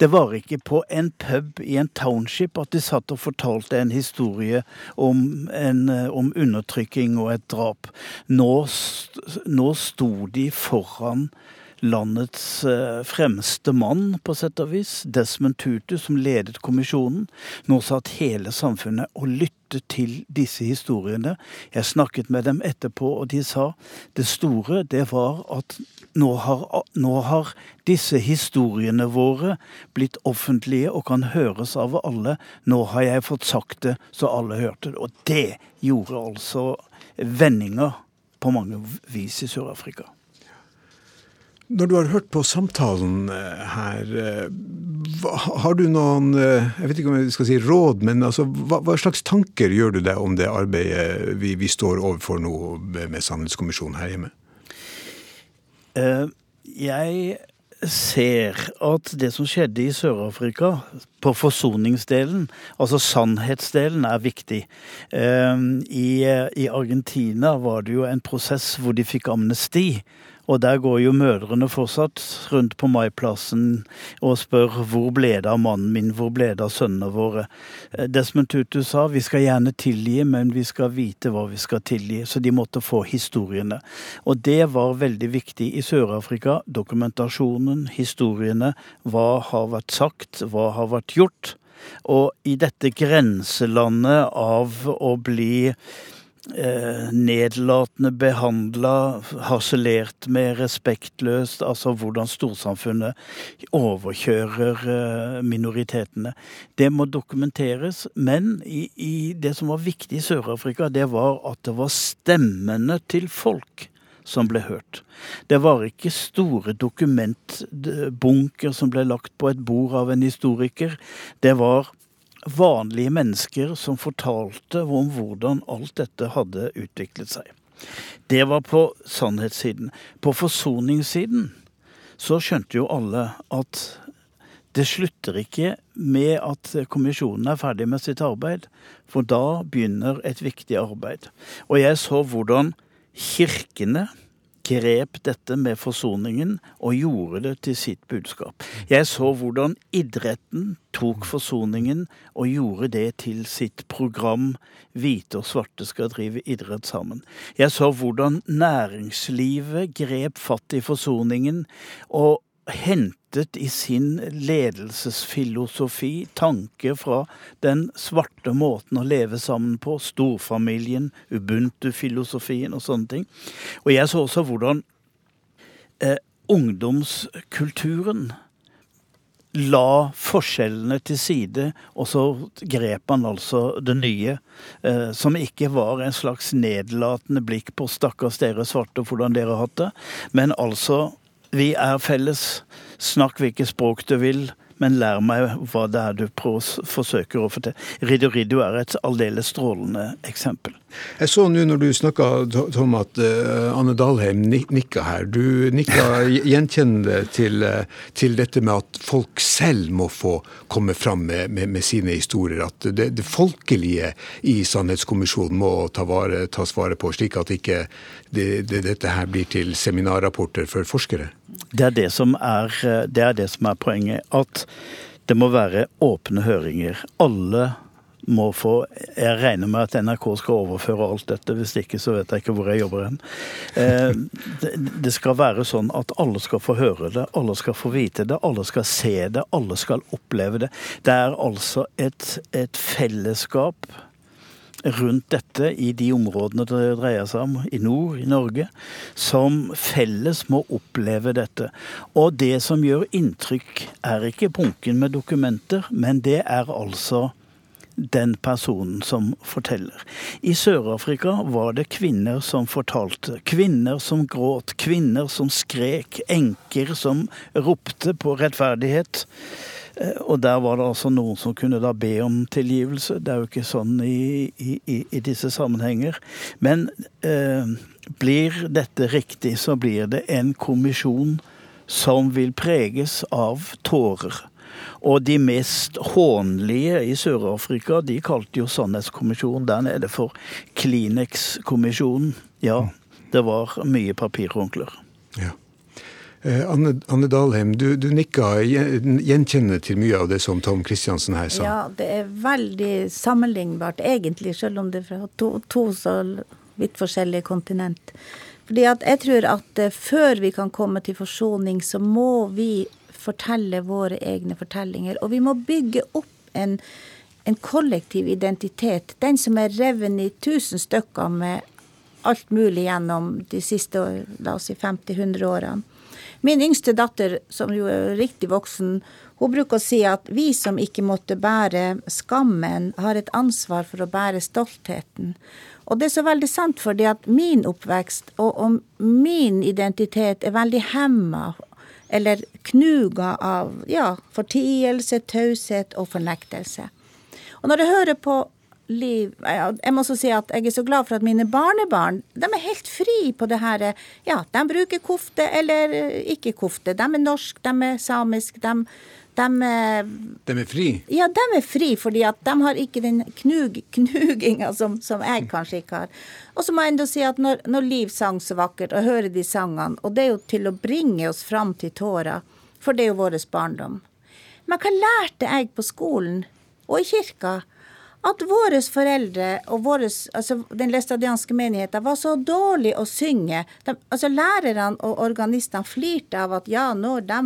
Det var ikke på en pub i en township at de satt og fortalte en historie om, en, om undertrykking og et drap. Nå, nå sto de foran landets eh, fremste mann, på sett og vis, Desmond Tutu, som ledet kommisjonen. Nå satt hele samfunnet og lyttet til disse historiene. Jeg snakket med dem etterpå, og de sa det store, det var at nå har, nå har disse historiene våre blitt offentlige og kan høres av alle. Nå har jeg fått sagt det, så alle hørte det. Og det gjorde altså vendinger på mange vis i Sør-Afrika. Når du har hørt på samtalen eh, her, eh, har du noen eh, jeg vet ikke om jeg skal si råd, men altså, hva, hva slags tanker gjør du deg om det arbeidet vi, vi står overfor nå med, Sannhetskommisjonen her hjemme? Jeg ser at det som skjedde i Sør-Afrika, på forsoningsdelen, altså sannhetsdelen, er viktig. I Argentina var det jo en prosess hvor de fikk amnesti. Og der går jo mødrene fortsatt rundt på Maiplassen og spør hvor ble det av mannen min, hvor ble det av sønnene våre. Eh, Desmond Tutu sa vi skal gjerne tilgi, men vi skal vite hva vi skal tilgi. Så de måtte få historiene. Og det var veldig viktig i Sør-Afrika. Dokumentasjonen, historiene. Hva har vært sagt, hva har vært gjort. Og i dette grenselandet av å bli eh, nedlatende behandla, harselert med respektløst. Altså hvordan storsamfunnet overkjører eh, minoritetene. Det må dokumenteres. Men i, i det som var viktig i Sør-Afrika, det var at det var stemmene til folk som ble hørt. Det var ikke store dokumentbunker som ble lagt på et bord av en historiker. Det var vanlige mennesker som fortalte om hvordan alt dette hadde utviklet seg. Det var på sannhetssiden. På forsoningssiden så skjønte jo alle at det slutter ikke med at kommisjonen er ferdig med sitt arbeid, for da begynner et viktig arbeid. Og jeg så hvordan kirkene grep dette med forsoningen og gjorde det til sitt budskap. Jeg så hvordan idretten tok forsoningen og gjorde det til sitt program. Hvite og svarte skal drive idrett sammen. Jeg så hvordan næringslivet grep fatt i forsoningen og hentet i sin ledelsesfilosofi tanker fra den svarte måten å leve sammen på, storfamilien, ubuntu-filosofien og sånne ting. Og jeg så også hvordan eh, ungdomskulturen la forskjellene til side, og så grep han altså det nye, eh, som ikke var en slags nedlatende blikk på 'stakkars dere svarte, hvordan dere har hatt det', men altså vi er felles. Snakk hvilket språk du vil, men lær meg hva det er du forsøker å fortelle. Riddo Riddo er et aldeles strålende eksempel. Jeg så nå når du snakka, Tom, at uh, Anne Dalheim nikka her. Du nikka gjenkjennende til, uh, til, dette med at folk selv må få komme fram med, med, med sine historier. At det, det, folkelige i Sannhetskommisjonen må ta vare, tas vare på, slik at ikke det, dette her blir til seminarrapporter for forskere. Det er det som er, det er, det som er poenget. At det må være åpne høringer. Alle må få Jeg regner med at NRK skal overføre alt dette, hvis ikke så vet jeg ikke hvor jeg jobber hen. Eh, det skal være sånn at alle skal få høre det, alle skal få vite det, alle skal se det, alle skal oppleve det. Det er altså et, et fellesskap rundt dette i de områdene det dreier seg om, i nord, i Norge, som felles må oppleve dette. Og det som gjør inntrykk, er ikke bunken med dokumenter, men det er altså den personen som forteller. I Sør-Afrika var det kvinner som fortalte. Kvinner som gråt, kvinner som skrek, enker som ropte på rettferdighet. Eh, og der var det altså noen som kunne da be om tilgivelse. Det er jo ikke sånn i, i, i disse sammenhenger. Men eh, blir dette riktig, så blir det en kommisjon som vil preges av tårer. Og de mest hånlige i Sør-Afrika, de kalte jo Sannhetskommisjonen der nede for Kleenex-kommisjonen. Ja, det var mye papirhåndklær. Ja. Eh, Anne, Anne, Dalheim, du, du nikka gjenkjennende til mye av det som Tom Kristiansen her sa. Ja, det er veldig sammenlignbart, egentlig, selv om det er fra to, to så vidt forskjellige kontinent. Fordi at jeg tror at uh, før vi kan komme til forsoning, så må vi fortelle våre egne fortellinger. Og vi må bygge opp en, en kollektiv identitet. Den som er revet i tusen stykker med alt mulig gjennom de siste la oss si 50-100 årene. Min yngste datter, som jo er riktig voksen, hun bruker å si at vi som ikke måtte bære skammen, har et ansvar for å bære stoltheten. Og det er så veldig sant, fordi at min oppvekst og, og min identitet er veldig hemma eller knuga av ja, fortielse, taushet og fornektelse. Og når jeg hører på liv Jeg må også si at jeg er så glad for at mine barnebarn de er helt fri på det her. Ja, de bruker kofte eller ikke kofte. De er norsk, de er samisk. De, de, de er fri? Ja, de er fri, fordi at de har ikke den knug, knuginga som, som, jeg kanskje ikke har. Og så må jeg enda si at når, når Liv sang så vakkert, og hører de sangene, og det er jo til å bringe oss fram til tårer, for det er jo vår barndom. Men hva lærte jeg på skolen og i kirka? at våre foreldre og våres, altså den læstadianske menigheten var så dårlig å synge. De, altså Lærerne og organistene flirte av at ja, når de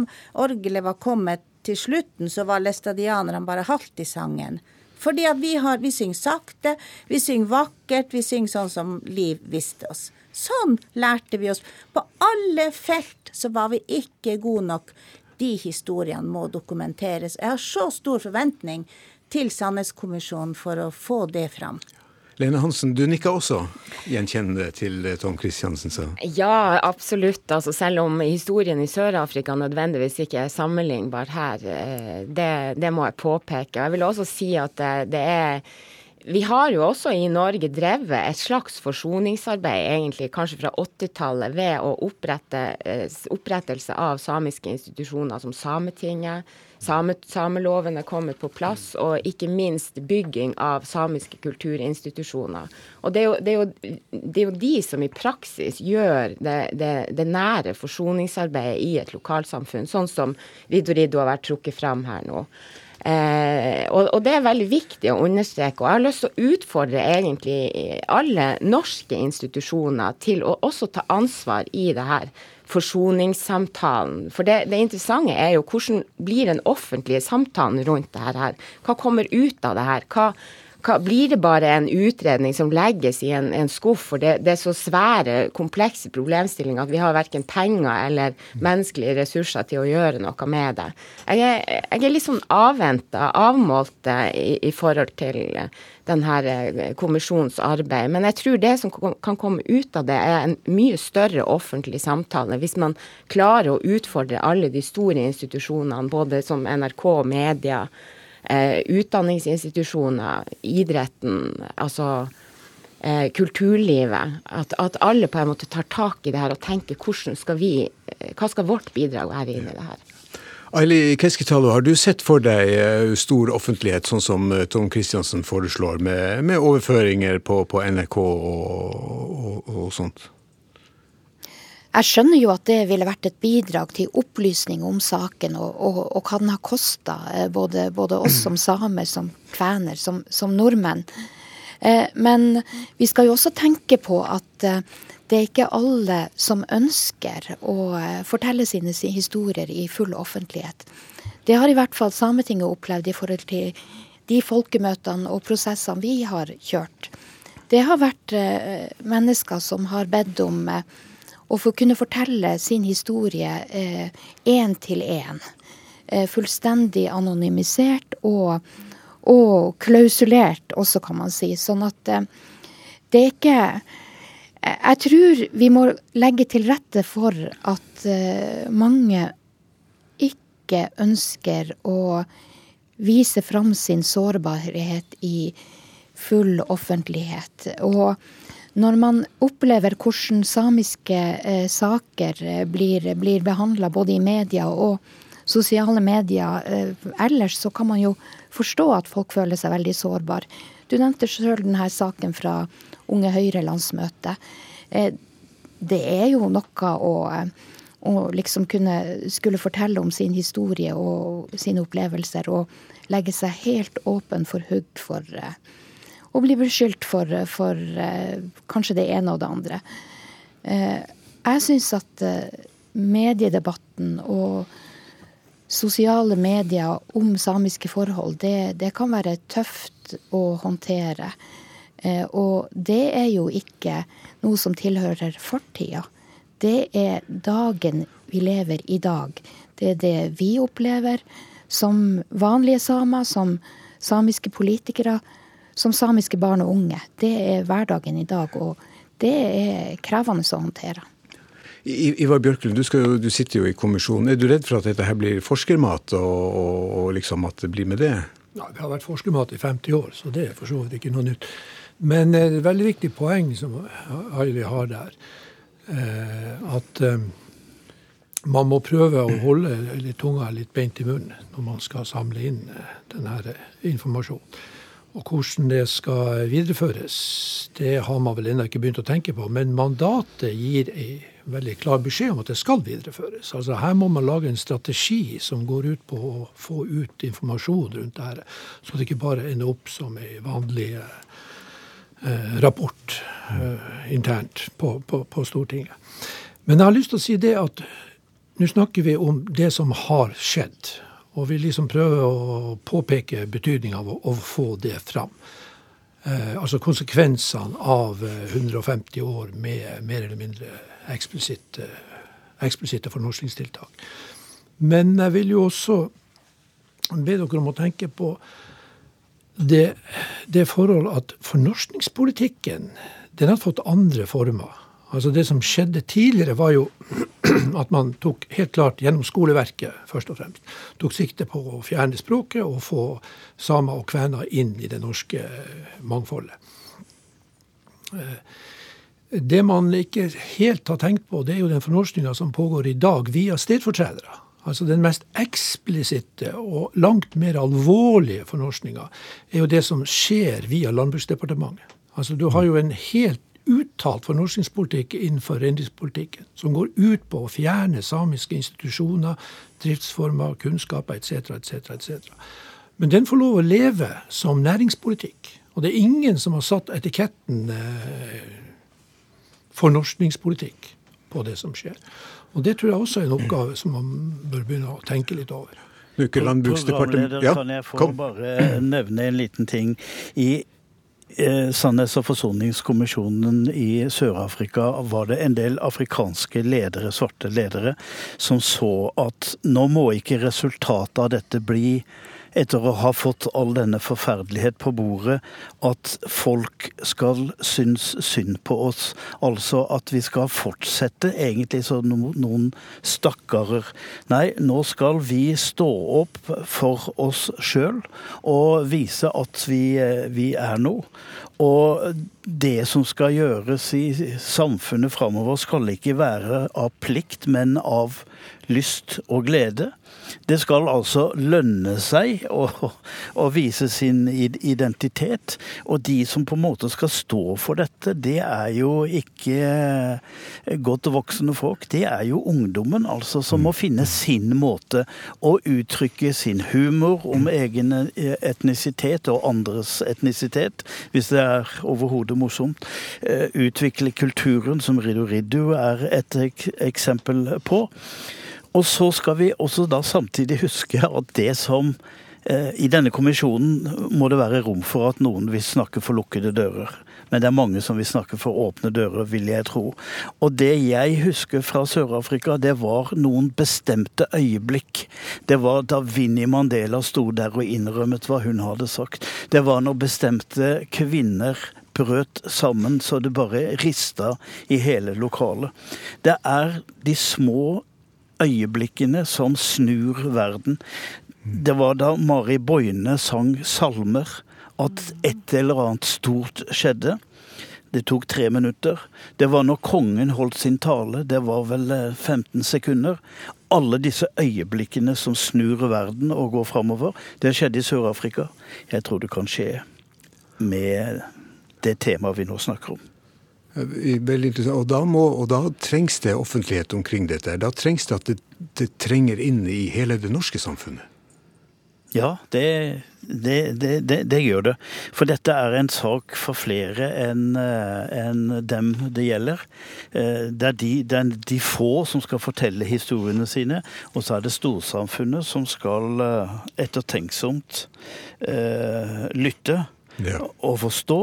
orgelet var kommet til slutten, så var læstadianerne bare halvt i sangen. Fordi at vi, har, vi synger sakte, vi synger vakkert, vi synger sånn som Liv visste oss. Sånn lærte vi oss. På alle felt så var vi ikke gode nok. De historiene må dokumenteres. Jeg har så stor forventning til Sannhetskommisjonen for å få det fram. Lene Hansen, du nikker også gjenkjennende til Tom Christiansen sa? Ja, absolutt. Altså, selv om historien i Sør-Afrika nødvendigvis ikke er sammenlignbar her, eh, det, det, må jeg påpeke. Jeg vil også si at det, det er vi har jo også i Norge drevet et slags forsoningsarbeid, egentlig kanskje fra 80-tallet, ved å opprette eh, opprettelse av samiske institusjoner som Sametinget. Same, sameloven er kommet på plass, og ikke minst bygging av samiske kulturinstitusjoner. Og det er jo, det er jo, det er jo de som i praksis gjør det, det, nære forsoningsarbeidet i et lokalsamfunn, sånn som Riddo har vært trukket fram her nå. Eh, og, og, det er veldig viktig å understreke. Og jeg har lyst til å utfordre egentlig alle norske institusjoner til å også ta ansvar i det her forsoningssamtalen. For det, det interessante er jo hvordan blir den offentlige samtalen rundt det her? Hva kommer ut av det her? Hva, blir det bare en utredning som legges i en, en skuff? For det, det, er så svære, komplekse problemstillinger at vi har verken penger eller menneskelige ressurser til å gjøre noe med det. Jeg er, jeg er litt sånn avventa, avmålt i, i, forhold til denne eh, kommisjonens arbeid. Men jeg tror det som kan komme ut av det, er en mye større offentlig samtale. Hvis man klarer å utfordre alle de store institusjonene, både som NRK og media, eh, utdanningsinstitusjoner, idretten, altså eh, kulturlivet. At, at, alle på en måte tar tak i det her og tenker hvordan skal vi, eh, hva skal vårt bidrag være inn i det her. Aili Keskitalo, har du sett for deg eh, stor offentlighet, sånn som eh, Tom Christiansen foreslår, med, med overføringer på, på NRK og, og, og sånt? Jeg skjønner jo at det ville vært et bidrag til opplysning om saken, og, og, og hva den har kosta eh, både, både, oss som samer, som kvener, som, som nordmenn. Eh, men vi skal jo også tenke på at eh, det er ikke alle som ønsker å fortelle sine historier i full offentlighet. Det har i hvert fall Sametinget opplevd i forhold til de folkemøtene og prosessene vi har kjørt. Det har vært mennesker som har bedt om og for å kunne fortelle sin historie én eh, til én. Eh, fullstendig anonymisert og, og, klausulert også, kan man si. Sånn at eh, det er ikke Jeg tror vi må legge til rette for at eh, mange ikke ønsker å vise fram sin sårbarhet i full offentlighet. Og når man opplever hvordan samiske eh, saker eh, blir, blir behandla både i media og sosiale medier eh, ellers, så kan man jo forstå at folk føler seg veldig sårbare. Du nevnte sjøl denne saken fra Unge Høyre-landsmøtet. Eh, det er jo noe å, å liksom kunne skulle fortelle om sin historie og sine opplevelser, og legge seg helt åpen for hugg for eh, og blir beskyldt for, for eh, kanskje det ene og det andre. Eh, jeg syns at eh, mediedebatten og sosiale medier om samiske forhold, det, det kan være tøft å håndtere. Og det er jo ikke noe som tilhører fortida. Det er dagen vi lever i dag. Det er det vi opplever som vanlige samer, som samiske politikere som samiske barn og unge. Det er hverdagen i dag, og det er krevende å håndtere. Ivar Bjørklund, du, jo, du, sitter jo i kommisjonen. Er du redd for at dette her blir forskermat, og, og, og liksom at det blir med det? Ja, Det har vært forskermat i 50 år, så det er for så vidt ikke noe nytt. Men eh, det er et veldig viktig poeng som Aili har der. Eh, at eh, man må prøve å holde litt tunga litt beint i munnen når man skal samle inn denne informasjonen. Og hvordan det skal videreføres, det har man vel ennå ikke begynt å tenke på. Men mandatet gir en veldig klar beskjed om at det skal videreføres. Altså Her må man lage en strategi som går ut på å få ut informasjon rundt det her, så det ikke bare ender opp som en vanlig eh, rapport eh, internt på, på, på Stortinget. Men jeg har lyst til å si det at nå snakker vi om det som har skjedd. Og vi liksom prøver å påpeke betydninga av å, å, få det fram. Eh, altså konsekvensene av 150 eh, år med mer eller mindre eksplisitte, eksplisitte fornorskningstiltak. Men jeg vil jo også be dere om å tenke på det, det forhold at fornorskningspolitikken den har fått andre former. Altså Det som skjedde tidligere, var jo at man tok helt klart gjennom skoleverket først og fremst, tok sikte på å fjerne språket og få samer og kvener inn i det norske mangfoldet. Eh, det man ikke helt har tenkt på, det er jo den fornorskninga som pågår i dag via stedfortredere. Altså Den mest eksplisitte og langt mer alvorlige fornorskninga er jo det som skjer via Landbruksdepartementet. Altså Du har jo en helt uttalt fornorskingspolitikk innenfor reindriftspolitikken, som går ut på å fjerne samiske institusjoner, driftsformer, kunnskaper etc., etc., etc. Men den får lov å leve som næringspolitikk. Og det er ingen som har satt etiketten eh, fornorskningspolitikk på det som skjer. Og det tror jeg også er en oppgave som man bør begynne å tenke litt over. Programleder, ja, kan jeg få bare nevne en liten ting. I Sannhets- og forsoningskommisjonen i Sør-Afrika var det en del afrikanske ledere, svarte ledere, som så at nå må ikke resultatet av dette bli etter å ha fått all denne forferdelighet på bordet, at folk skal synes synd på oss. Altså at vi skal fortsette egentlig som noen stakkarer. Nei, nå skal vi stå opp for oss sjøl og vise at vi, vi er noe. Og det som skal gjøres i samfunnet framover, skal ikke være av plikt, men av lyst og glede. Det skal altså lønne seg å, å, vise sin identitet. Og de som på en måte skal stå for dette, det er jo ikke godt voksne folk. Det er jo ungdommen, altså, som må finne sin måte å uttrykke sin humor om egen etnisitet og andres etnisitet, hvis det er overhodet morsomt. Eh, utvikle kulturen, som Riddu Riddu er et eksempel på. Og så skal vi også da samtidig huske at det som eh, i denne kommisjonen må det være rom for at noen vil snakke for lukkede dører. Men det er mange som vil snakke for åpne dører, vil jeg tro. Og det jeg husker fra Sør-Afrika, det var noen bestemte øyeblikk. Det var da Vinni Mandela sto der og innrømmet hva hun hadde sagt. Det var når bestemte kvinner brøt sammen så det bare rista i hele lokalet. Det er de små øyeblikkene som snur verden. Det var da Mari Boine sang salmer at et eller annet stort skjedde. Det tok tre minutter. Det var når kongen holdt sin tale. Det var vel 15 eh, sekunder. Alle disse øyeblikkene som snur verden og går framover, det skjedde i Sør-Afrika. Jeg tror det kan skje med det temaet vi nå snakker om. Veldig interessant. Og da, må, og da, trengs det offentlighet omkring dette. Da trengs det at det, det trenger inn i hele det norske samfunnet. Ja, det, det, det, gjør det. For dette er en sak for flere enn eh, en dem det gjelder. Eh, det er, de, det er de få som skal fortelle historiene sine, og så er det storsamfunnet som skal eh, ettertenksomt lytte og forstå.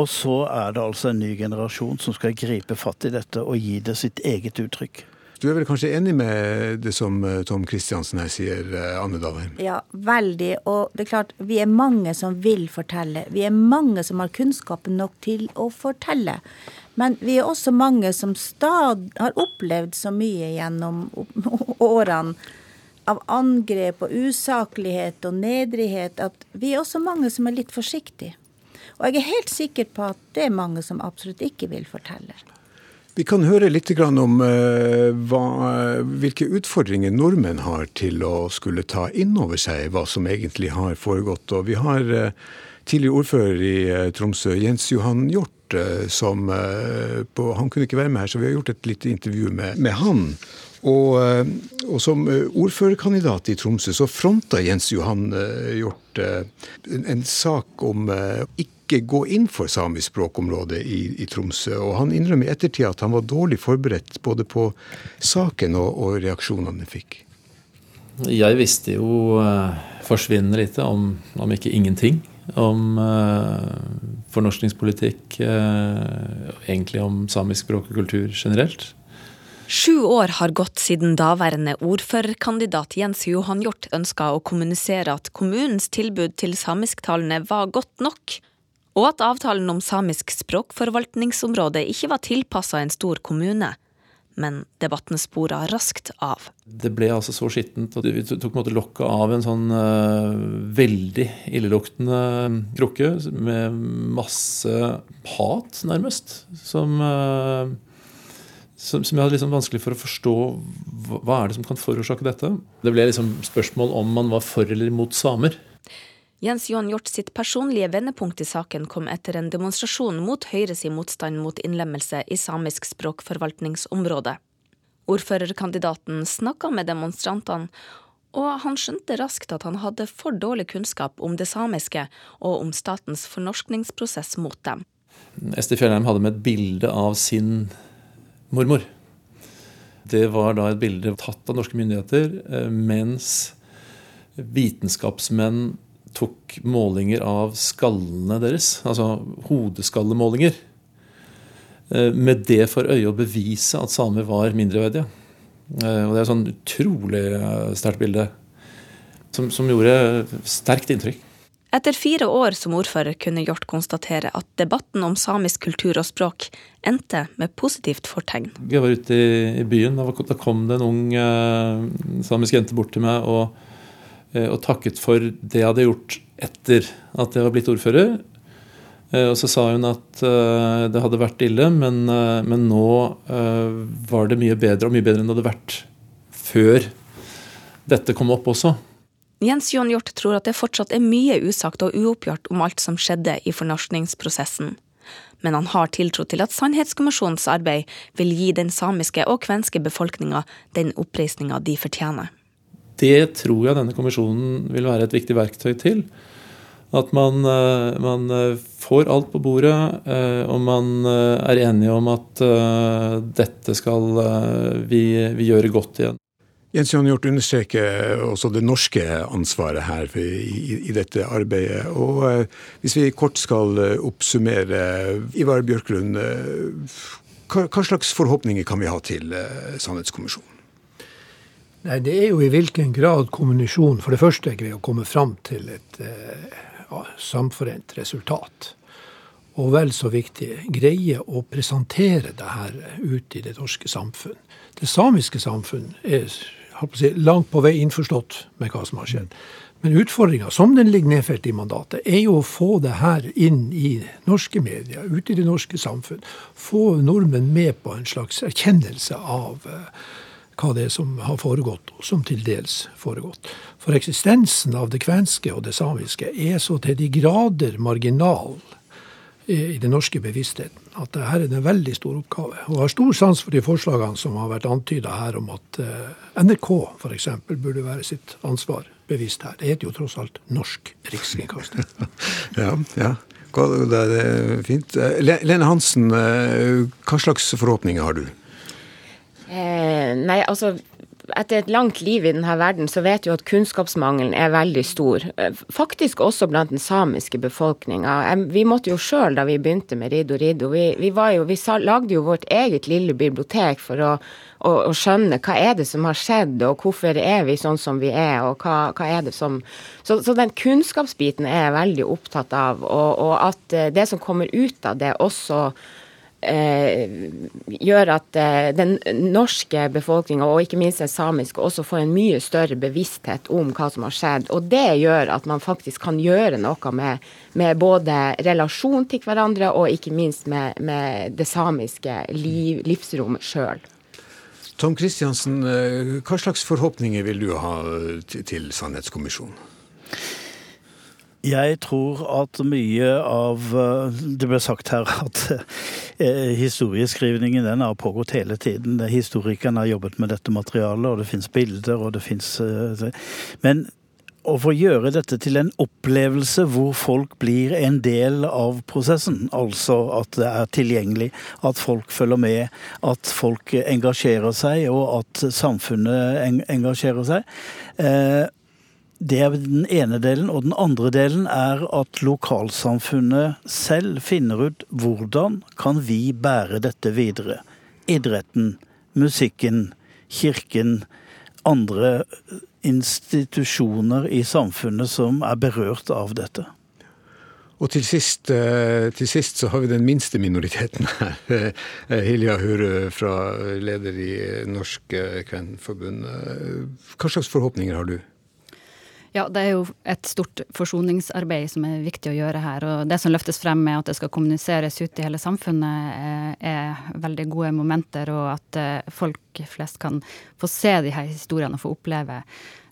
Og så er det altså en ny generasjon som skal gripe fatt i dette og gi det sitt eget uttrykk. Du er vel kanskje enig med det som eh, Tom Kristiansen her sier, eh, Anne Dalheim? Ja, veldig. Og det er klart, vi er mange som vil fortelle. Vi er mange som har kunnskapen nok til å fortelle. Men vi er også mange som stad har opplevd så mye gjennom årene av angrep og usaklighet og nedrighet at vi er også mange som er litt forsiktige. Og jeg er helt sikker på at det er mange som absolutt ikke vil fortelle. Vi kan høre litt om hva, hvilke utfordringer nordmenn har til å skulle ta inn over seg hva som egentlig har foregått. Og vi har uh, tidligere ordfører i uh, Tromsø, Jens Johan Hjort, som på, Han kunne ikke være med her, så vi har gjort et lite intervju med, med han. Og, og, som ordførerkandidat i Tromsø så fronta Jens Johan Hjort en, en sak om ikke gå inn for samisk språkområde i, i, Tromsø. Og han innrømmer i ettertid at han var dårlig forberedt både på saken og, og reaksjonene han fikk. Jeg visste jo forsvinnende lite, om, om, ikke ingenting, om fornorskningspolitikk, egentlig om samisk språk og kultur generelt. Sju år har gått siden daværende ordførerkandidat Jens Johan Hjort ønska å kommunisere at kommunens tilbud til samisktalende var godt nok, og at avtalen om samisk språkforvaltningsområde ikke var tilpassa en stor kommune men debatten spora raskt av. Det ble altså så skittent at vi tok lokket av en sånn uh, veldig illeluktende krukke med masse hat, nærmest, som, uh, som, som jeg hadde liksom vanskelig for å forstå hva er det som kan forårsake dette. Det ble liksom spørsmål om man var for eller imot samer. Jens Johan Hjort sitt personlige vendepunkt i saken kom etter en demonstrasjon mot Høyres motstand mot innlemmelse i samisk språkforvaltningsområde. Ordførerkandidaten snakka med demonstrantene, og han skjønte raskt at han hadde for dårlig kunnskap om det samiske og om statens fornorskningsprosess mot dem. Esti Fjellheim hadde med et bilde av sin mormor. Det var da et bilde tatt av norske myndigheter eh, mens vitenskapsmenn tok målinger av skallene deres, altså hodeskallemålinger, eh, med det for øye å bevise at samer var mindreverdige. Eh, og det er et sånn utrolig sterkt bilde som, som, gjorde sterkt inntrykk. Etter fire år som ordfører kunne Hjort konstatere at debatten om samisk kultur og språk endte med positivt fortegn. Jeg var ute i, byen, da kom det en ung uh, samisk jente bort til meg og Eh, og takket for det jeg hadde gjort etter at jeg var blitt ordfører. Eh, og så sa hun at eh, det hadde vært ille, men, men nå var det mye bedre, og mye bedre enn det hadde vært før dette kom opp også. Jens Johan Hjort tror at det fortsatt er mye usagt og uoppgjort om alt som skjedde i fornorskningsprosessen. Men han har tiltro til at Sannhetskommisjonens arbeid vil gi den samiske og kvenske befolkninga den oppreisninga de fortjener. Det tror jeg denne kommisjonen vil være et viktig verktøy til. At man, eh, man eh, får alt på bordet, eh, og man er enige om at dette skal vi, vi gjøre godt igjen. Jens Jan Hjort understreker også det norske ansvaret her i, i, dette arbeidet. Og hvis vi kort skal oppsummere, Ivar Bjørklund, hva, hva slags forhåpninger kan vi ha til Sannhetskommisjonen? Nei, Det er jo i hvilken grad kommunisjon for det første greier å komme fram til et eh, ja, samforent resultat. Og vel så viktig, greie å presentere det her ut i det norske samfunn. Det samiske samfunn er si, langt på vei innforstått med hva som har skjedd. Men utfordringa, som den ligger nedfelt i mandatet, er jo å få det her inn i norske medier, ut i det norske samfunn. Få nordmenn med på en slags erkjennelse av uh, hva det er som har foregått, og som til dels foregått. For eksistensen av det kvenske og det samiske er så til de grader marginal i den norske bevisstheten at dette er en veldig stor oppgave. Og har stor sans for de forslagene som har vært antyda her om at eh, NRK f.eks. burde være sitt ansvar bevisst her. Det heter jo tross alt Norsk Rikskringkaster. ja, ja. Det er fint. Eh, Lene Hansen, eh, hva slags forhåpninger har du? Eh, nei, altså etter et langt liv i denne verden, så vet du at kunnskapsmangelen er veldig stor. Eh, faktisk også blant den samiske befolkninga. Vi måtte jo sjøl, da vi begynte med Riddo Riddo, vi, vi, jo, vi lagde jo vårt eget lille bibliotek for å, å, å, skjønne hva er det som har skjedd, og hvorfor er vi sånn som vi er, og hva, hva er det som så, så, den kunnskapsbiten er jeg veldig opptatt av, og, og at eh, det som kommer ut av det, også gjør at eh, den norske befolkninga, og ikke minst den samiske, også får en mye større bevissthet om hva som har skjedd. Og det gjør at man faktisk kan gjøre noe med, med både relasjon til hverandre, og ikke minst med, med det samiske liv, livsrommet sjøl. Tom Kristiansen, eh, hva slags forhåpninger vil du ha til Sannhetskommisjonen? Jeg tror at mye av eh, Det ble sagt her at eh, historieskrivningen den har pågått hele tiden. Historikerne har jobbet med dette materialet, og det fins bilder, og det fins eh, Men å få gjøre dette til en opplevelse hvor folk blir en del av prosessen. Altså at det er tilgjengelig, at folk følger med, at folk engasjerer seg, og at samfunnet engasjerer seg. Eh, det er den ene delen. Og den andre delen er at lokalsamfunnet selv finner ut hvordan kan vi bære dette videre. Idretten, musikken, kirken, andre institusjoner i samfunnet som er berørt av dette. Og til sist, eh, til sist, så har vi den minste minoriteten her. Eh, Hilja Hurø, fra leder i Norsk Kvenforbund. Hva slags forhåpninger har du? Ja, det er jo et stort forsoningsarbeid som er viktig å gjøre her. Og det som løftes frem med at det skal kommuniseres ut i hele samfunnet, eh, er veldig gode momenter. Og at eh, folk flest kan få se de her historiene og få oppleve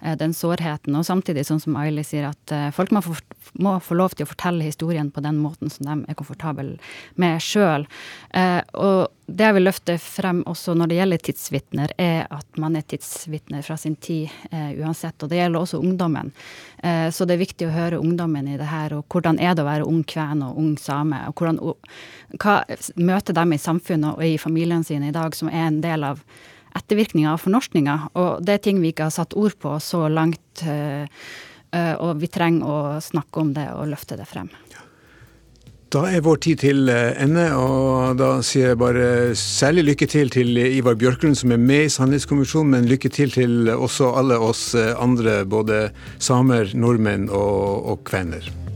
den sårheten. Og samtidig, sånn som Aili sier, at eh, folk må få, må få, lov til å fortelle historien på den måten som de er komfortable med sjøl. Eh, og det jeg vil løfte frem også når det gjelder tidsvitner, er at man er tidsvitner fra sin tid uansett. Og det gjelder også ungdommen. så det er viktig å høre ungdommen i det her, og hvordan er det å være ung kven og ung same? og hvordan, Hva møter dem i samfunnet og i familiene sine i dag, som er en del av ettervirkninger av fornorskninga. Og det er ting vi ikke har satt ord på så langt. Eh, eh, og vi trenger å snakke om det og løfte det frem. Da er vår tid til eh, ende, og da sier jeg bare særlig lykke til til Ivar Bjørklund, som er med i Sannhetskommisjonen, men lykke til til også alle oss andre, både samer, nordmenn og, og kvener.